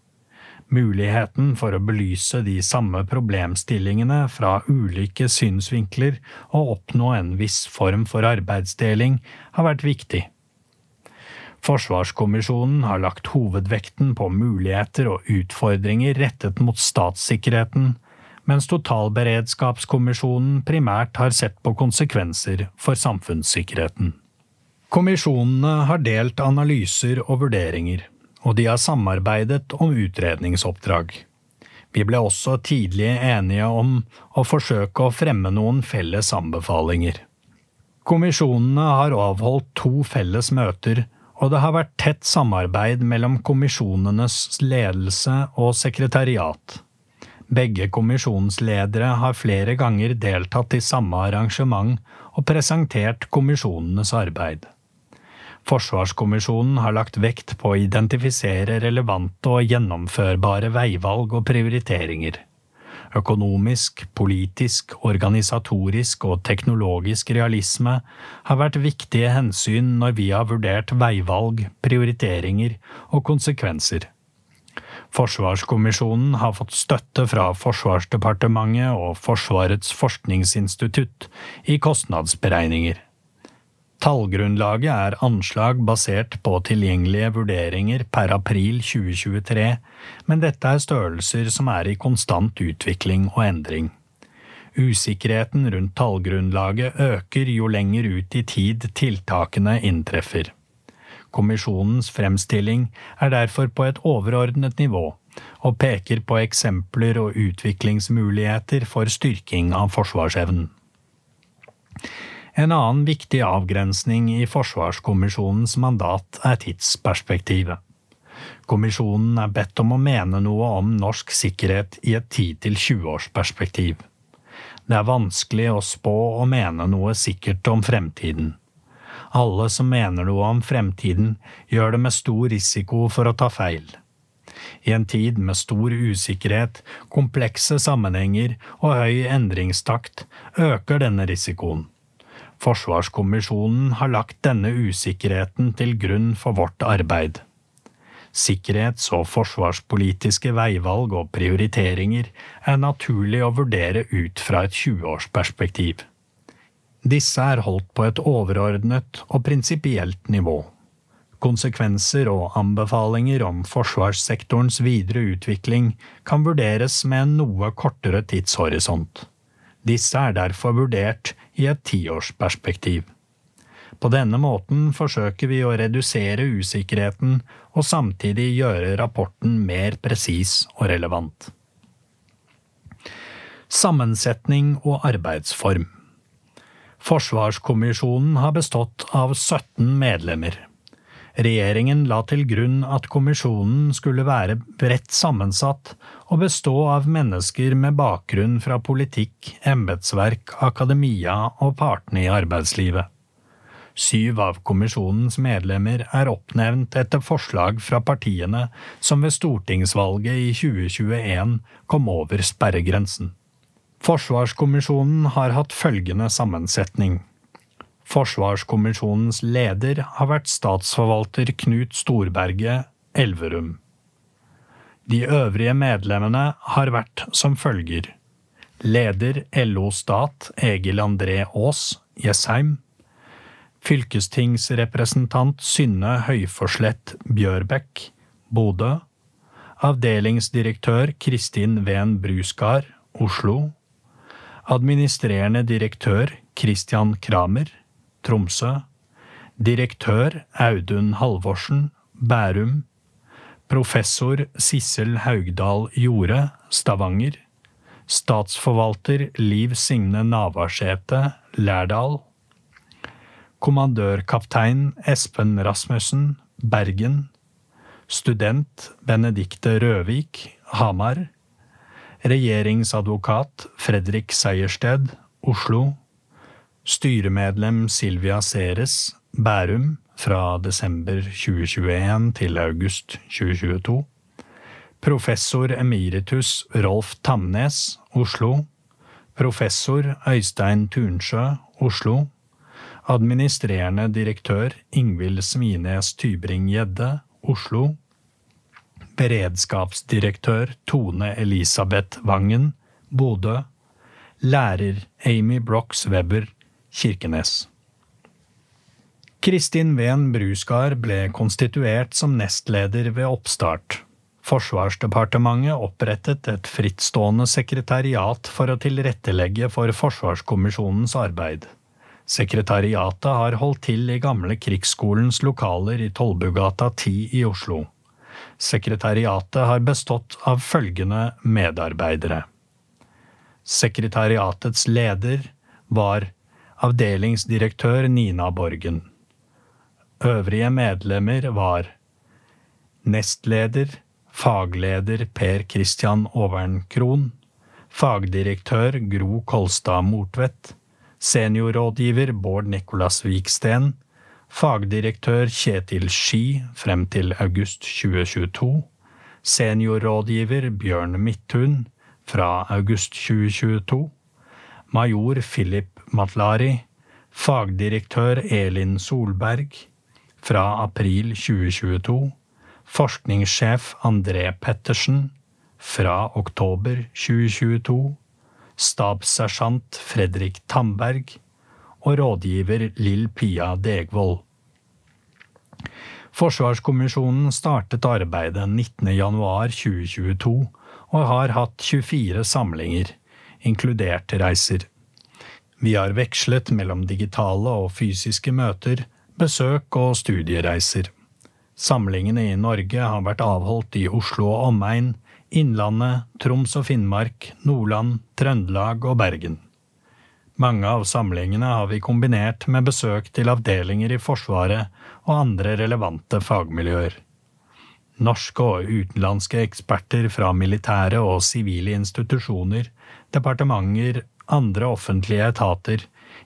Muligheten for å belyse de samme problemstillingene fra ulike synsvinkler og oppnå en viss form for arbeidsdeling har vært viktig. Forsvarskommisjonen har lagt hovedvekten på muligheter og utfordringer rettet mot statssikkerheten, mens Totalberedskapskommisjonen primært har sett på konsekvenser for samfunnssikkerheten. Kommisjonene har delt analyser og vurderinger, og de har samarbeidet om utredningsoppdrag. Vi ble også tidlig enige om å forsøke å fremme noen felles anbefalinger. Kommisjonene har avholdt to felles møter og det har vært tett samarbeid mellom kommisjonenes ledelse og sekretariat. Begge kommisjonsledere har flere ganger deltatt i samme arrangement og presentert kommisjonenes arbeid. Forsvarskommisjonen har lagt vekt på å identifisere relevante og gjennomførbare veivalg og prioriteringer. Økonomisk, politisk, organisatorisk og teknologisk realisme har vært viktige hensyn når vi har vurdert veivalg, prioriteringer og konsekvenser. Forsvarskommisjonen har fått støtte fra Forsvarsdepartementet og Forsvarets forskningsinstitutt i kostnadsberegninger. Tallgrunnlaget er anslag basert på tilgjengelige vurderinger per april 2023, men dette er størrelser som er i konstant utvikling og endring. Usikkerheten rundt tallgrunnlaget øker jo lenger ut i tid tiltakene inntreffer. Kommisjonens fremstilling er derfor på et overordnet nivå, og peker på eksempler og utviklingsmuligheter for styrking av forsvarsevnen. En annen viktig avgrensning i Forsvarskommisjonens mandat er tidsperspektivet. Kommisjonen er bedt om å mene noe om norsk sikkerhet i et 10–20-årsperspektiv. Det er vanskelig å spå og mene noe sikkert om fremtiden. Alle som mener noe om fremtiden, gjør det med stor risiko for å ta feil. I en tid med stor usikkerhet, komplekse sammenhenger og høy endringstakt øker denne risikoen. Forsvarskommisjonen har lagt denne usikkerheten til grunn for vårt arbeid. Sikkerhets- og forsvarspolitiske veivalg og prioriteringer er naturlig å vurdere ut fra et 20-årsperspektiv. Disse er holdt på et overordnet og prinsipielt nivå. Konsekvenser og anbefalinger om forsvarssektorens videre utvikling kan vurderes med en noe kortere tidshorisont. Disse er derfor vurdert i et tiårsperspektiv. På denne måten forsøker vi å redusere usikkerheten og samtidig gjøre rapporten mer presis og relevant. Sammensetning og arbeidsform Forsvarskommisjonen har bestått av 17 medlemmer. Regjeringen la til grunn at kommisjonen skulle være bredt sammensatt og bestå av mennesker med bakgrunn fra politikk, embetsverk, akademia og partene i arbeidslivet. Syv av kommisjonens medlemmer er oppnevnt etter forslag fra partiene som ved stortingsvalget i 2021 kom over sperregrensen. Forsvarskommisjonen har hatt følgende sammensetning. Forsvarskommisjonens leder har vært statsforvalter Knut Storberget Elverum. De øvrige medlemmene har vært som følger. Leder LO Stat Egil André Aas Jessheim. Fylkestingsrepresentant Synne Høyforslett Bjørbekk Bodø. Avdelingsdirektør Kristin Ven Brusgard Oslo. Administrerende direktør Christian Kramer Tromsø. Direktør Audun Halvorsen Bærum. Professor Sissel Haugdal Jorde Stavanger. Statsforvalter Liv Signe Navarsete Lærdal. Kommandørkaptein Espen Rasmussen Bergen. Student Benedikte Røvik Hamar. Regjeringsadvokat Fredrik Sejersted Oslo. Styremedlem Silvia Ceres Bærum fra desember 2021 til august 2022. Professor emeritus Rolf Tamnes, Oslo. Professor Øystein Turnsjø, Oslo. Administrerende direktør Ingvild Svines Tybring-Gjedde, Oslo. Beredskapsdirektør Tone Elisabeth Vangen, Bodø. Lærer Amy Brox Webber, Kirkenes. Kristin Ven Brusgard ble konstituert som nestleder ved oppstart. Forsvarsdepartementet opprettet et frittstående sekretariat for å tilrettelegge for Forsvarskommisjonens arbeid. Sekretariatet har holdt til i gamle krigsskolens lokaler i Tollbugata 10 i Oslo. Sekretariatet har bestått av følgende medarbeidere. Sekretariatets leder var avdelingsdirektør Nina Borgen. Øvrige medlemmer var nestleder fagleder Per Christian Overnkron, fagdirektør Gro Kolstad Mortvedt, seniorrådgiver Bård Nicolas Viksten, fagdirektør Kjetil Ski frem til august 2022, seniorrådgiver Bjørn Midthun fra august 2022, major Philip Matlari, fagdirektør Elin Solberg fra april 2022, Forskningssjef André Pettersen fra oktober 2022. Stabssersjant Fredrik Tamberg og rådgiver Lill Pia Degvold. Forsvarskommisjonen startet arbeidet 19.1.2022 og har hatt 24 samlinger, inkludert reiser. Vi har vekslet mellom digitale og fysiske møter, besøk og studiereiser. Samlingene i Norge har vært avholdt i Oslo og omegn, Innlandet, Troms og Finnmark, Nordland, Trøndelag og Bergen. Mange av samlingene har vi kombinert med besøk til avdelinger i Forsvaret og andre relevante fagmiljøer. Norske og utenlandske eksperter fra militære og sivile institusjoner, departementer, andre offentlige etater,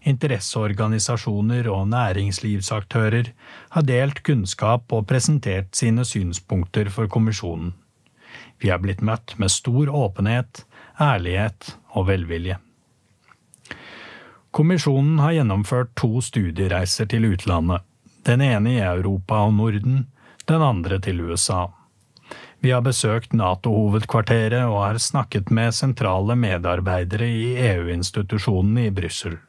interesseorganisasjoner og næringslivsaktører har delt kunnskap og presentert sine synspunkter for kommisjonen. Vi er blitt møtt med stor åpenhet, ærlighet og velvilje. Kommisjonen har gjennomført to studiereiser til utlandet, den ene i Europa og Norden, den andre til USA. Vi har besøkt Nato-hovedkvarteret og har snakket med sentrale medarbeidere i EU-institusjonene i Brussel.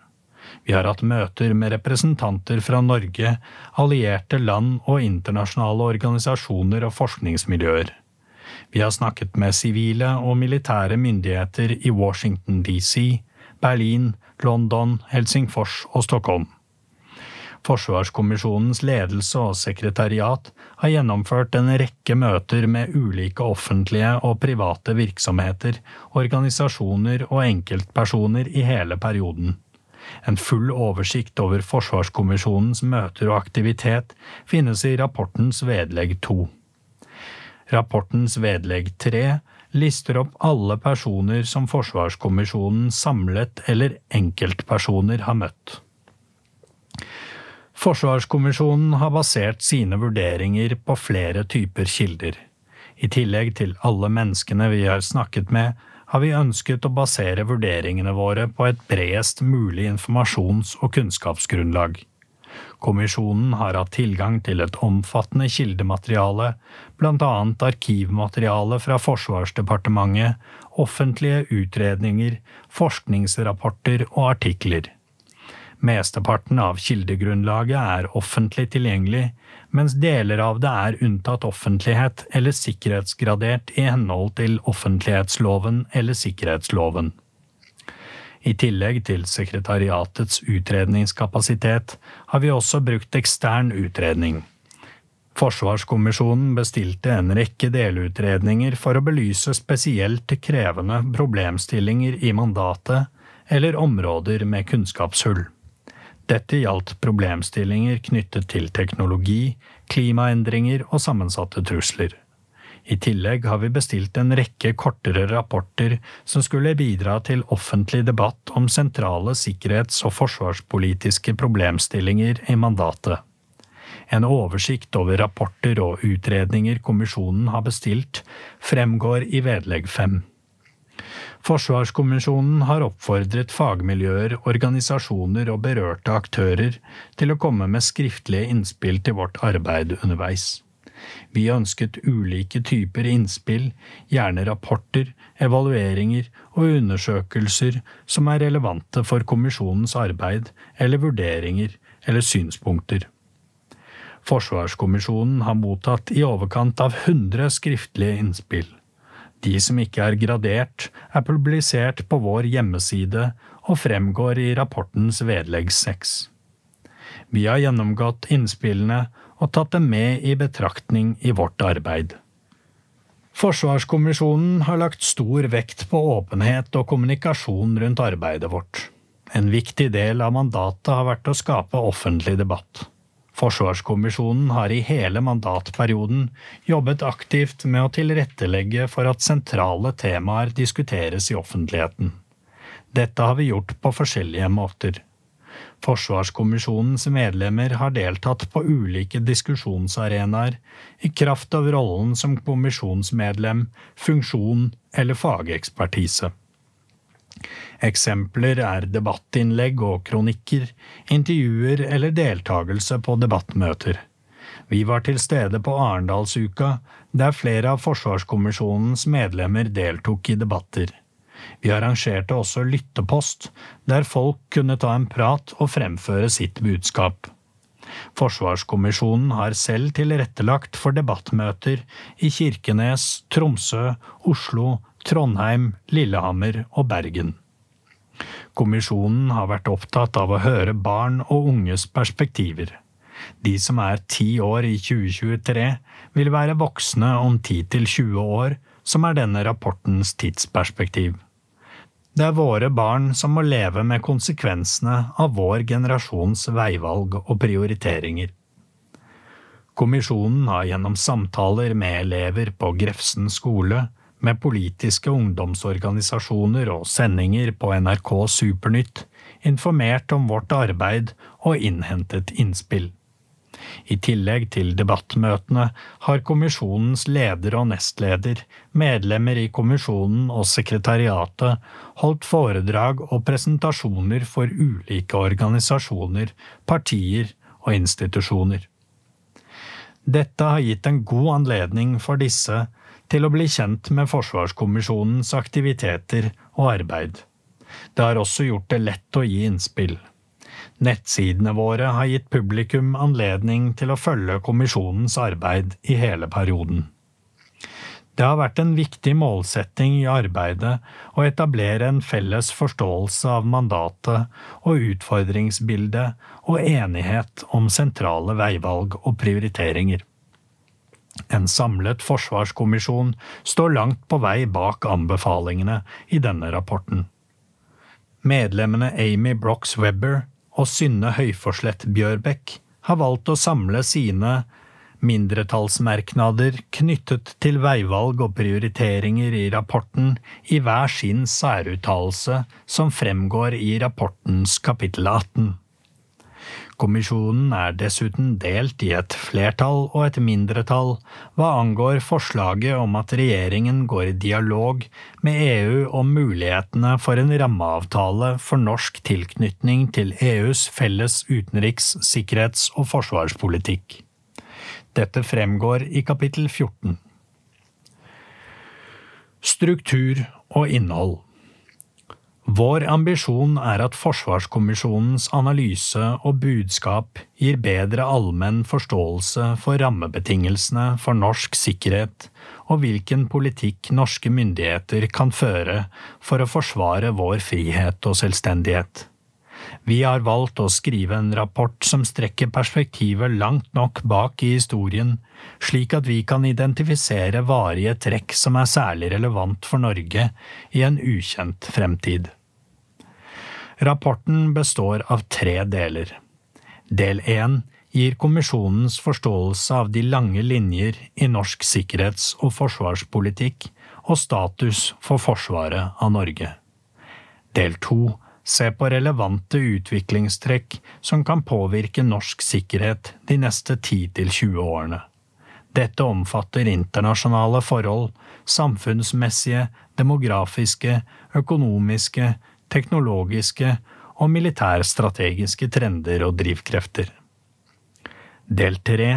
Vi har hatt møter med representanter fra Norge, allierte land og internasjonale organisasjoner og forskningsmiljøer. Vi har snakket med sivile og militære myndigheter i Washington DC, Berlin, London, Helsingfors og Stockholm. Forsvarskommisjonens ledelse og sekretariat har gjennomført en rekke møter med ulike offentlige og private virksomheter, organisasjoner og enkeltpersoner i hele perioden. En full oversikt over Forsvarskommisjonens møter og aktivitet finnes i rapportens vedlegg to. Rapportens vedlegg tre lister opp alle personer som Forsvarskommisjonen samlet eller enkeltpersoner har møtt. Forsvarskommisjonen har basert sine vurderinger på flere typer kilder. I tillegg til alle menneskene vi har snakket med, har vi ønsket å basere vurderingene våre på et bredest mulig informasjons- og kunnskapsgrunnlag. Kommisjonen har hatt tilgang til et omfattende kildemateriale, annet arkivmateriale fra Forsvarsdepartementet, offentlige utredninger, forskningsrapporter og artikler. Mesteparten av kildegrunnlaget er offentlig tilgjengelig, mens deler av det er unntatt offentlighet eller sikkerhetsgradert i henhold til offentlighetsloven eller sikkerhetsloven. I tillegg til sekretariatets utredningskapasitet har vi også brukt ekstern utredning. Forsvarskommisjonen bestilte en rekke delutredninger for å belyse spesielt krevende problemstillinger i mandatet eller områder med kunnskapshull. Dette gjaldt problemstillinger knyttet til teknologi, klimaendringer og sammensatte trusler. I tillegg har vi bestilt en rekke kortere rapporter som skulle bidra til offentlig debatt om sentrale sikkerhets- og forsvarspolitiske problemstillinger i mandatet. En oversikt over rapporter og utredninger kommisjonen har bestilt, fremgår i vedlegg fem. Forsvarskommisjonen har oppfordret fagmiljøer, organisasjoner og berørte aktører til å komme med skriftlige innspill til vårt arbeid underveis. Vi ønsket ulike typer innspill, gjerne rapporter, evalueringer og undersøkelser som er relevante for kommisjonens arbeid eller vurderinger eller synspunkter. Forsvarskommisjonen har mottatt i overkant av 100 skriftlige innspill. De som ikke er gradert, er publisert på vår hjemmeside og fremgår i rapportens vedlegg seks. Vi har gjennomgått innspillene og tatt dem med i betraktning i vårt arbeid. Forsvarskommisjonen har lagt stor vekt på åpenhet og kommunikasjon rundt arbeidet vårt. En viktig del av mandatet har vært å skape offentlig debatt. Forsvarskommisjonen har i hele mandatperioden jobbet aktivt med å tilrettelegge for at sentrale temaer diskuteres i offentligheten. Dette har vi gjort på forskjellige måter. Forsvarskommisjonens medlemmer har deltatt på ulike diskusjonsarenaer i kraft av rollen som kommisjonsmedlem, funksjon eller fagekspertise. Eksempler er debattinnlegg og kronikker, intervjuer eller deltakelse på debattmøter. Vi var til stede på Arendalsuka, der flere av Forsvarskommisjonens medlemmer deltok i debatter. Vi arrangerte også lyttepost, der folk kunne ta en prat og fremføre sitt budskap. Forsvarskommisjonen har selv tilrettelagt for debattmøter i Kirkenes, Tromsø, Oslo, Trondheim, Lillehammer og Bergen. Kommisjonen har vært opptatt av å høre barn og unges perspektiver. De som er ti år i 2023, vil være voksne om 10–20 år, som er denne rapportens tidsperspektiv. Det er våre barn som må leve med konsekvensene av vår generasjons veivalg og prioriteringer. Kommisjonen har gjennom samtaler med elever på Grefsen skole med politiske ungdomsorganisasjoner og sendinger på NRK Supernytt informert om vårt arbeid og innhentet innspill. I tillegg til debattmøtene har kommisjonens leder og nestleder, medlemmer i kommisjonen og sekretariatet holdt foredrag og presentasjoner for ulike organisasjoner, partier og institusjoner. Dette har gitt en god anledning for disse til å bli kjent med Forsvarskommisjonens aktiviteter og arbeid. Det har også gjort det lett å gi innspill. Nettsidene våre har gitt publikum anledning til å følge kommisjonens arbeid i hele perioden. Det har vært en viktig målsetting i arbeidet å etablere en felles forståelse av mandatet og utfordringsbildet og enighet om sentrale veivalg og prioriteringer. En samlet forsvarskommisjon står langt på vei bak anbefalingene i denne rapporten. Medlemmene Amy Brox Webber og Synne Høyforslett Bjørbekk har valgt å samle sine mindretallsmerknader knyttet til veivalg og prioriteringer i rapporten i hver sin særuttalelse som fremgår i rapportens kapittel 18. Forsvarskommisjonen er dessuten delt i et flertall og et mindretall hva angår forslaget om at regjeringen går i dialog med EU om mulighetene for en rammeavtale for norsk tilknytning til EUs felles utenriks-, sikkerhets- og forsvarspolitikk. Dette fremgår i kapittel 14. Struktur og innhold vår ambisjon er at Forsvarskommisjonens analyse og budskap gir bedre allmenn forståelse for rammebetingelsene for norsk sikkerhet og hvilken politikk norske myndigheter kan føre for å forsvare vår frihet og selvstendighet. Vi har valgt å skrive en rapport som strekker perspektivet langt nok bak i historien, slik at vi kan identifisere varige trekk som er særlig relevant for Norge i en ukjent fremtid. Rapporten består av tre deler. Del én gir kommisjonens forståelse av de lange linjer i norsk sikkerhets- og forsvarspolitikk og status for forsvaret av Norge. Del to ser på relevante utviklingstrekk som kan påvirke norsk sikkerhet de neste 10–20 årene. Dette omfatter internasjonale forhold, samfunnsmessige, demografiske, økonomiske, teknologiske og militærstrategiske trender og drivkrefter. Del tre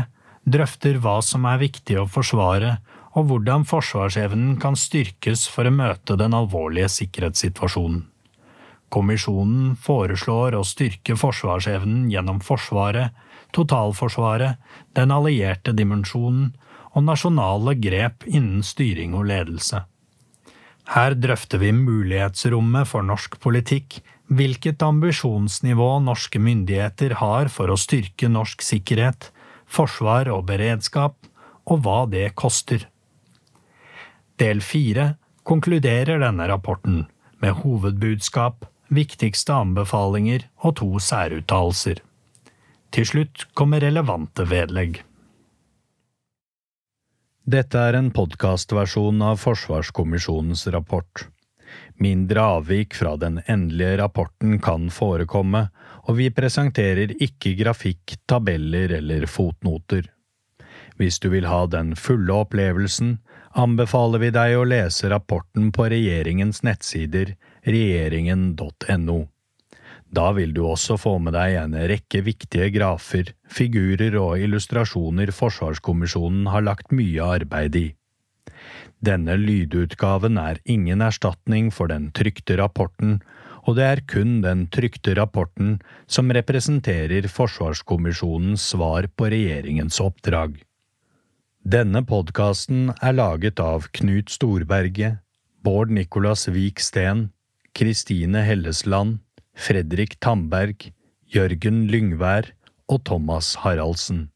drøfter hva som er viktig å forsvare, og hvordan forsvarsevnen kan styrkes for å møte den alvorlige sikkerhetssituasjonen. Kommisjonen foreslår å styrke forsvarsevnen gjennom Forsvaret, totalforsvaret, den allierte dimensjonen og nasjonale grep innen styring og ledelse. Her drøfter vi mulighetsrommet for norsk politikk, hvilket ambisjonsnivå norske myndigheter har for å styrke norsk sikkerhet, forsvar og beredskap, og hva det koster. Del fire konkluderer denne rapporten med hovedbudskap viktigste anbefalinger og to særuttalelser. Til slutt kommer relevante vedlegg. Dette er en podkastversjon av Forsvarskommisjonens rapport. Mindre avvik fra den endelige rapporten kan forekomme, og vi presenterer ikke grafikk, tabeller eller fotnoter. Hvis du vil ha den fulle opplevelsen, anbefaler vi deg å lese rapporten på regjeringens nettsider regjeringen.no. Da vil du også få med deg en rekke viktige grafer, figurer og illustrasjoner Forsvarskommisjonen har lagt mye arbeid i. Denne lydutgaven er ingen erstatning for den trykte rapporten, og det er kun den trykte rapporten som representerer Forsvarskommisjonens svar på regjeringens oppdrag. Denne podkasten er laget av Knut Storberget, Bård Nicolas Vik Steen, Kristine Hellesland, Fredrik Tamberg, Jørgen Lyngvær og Thomas Haraldsen.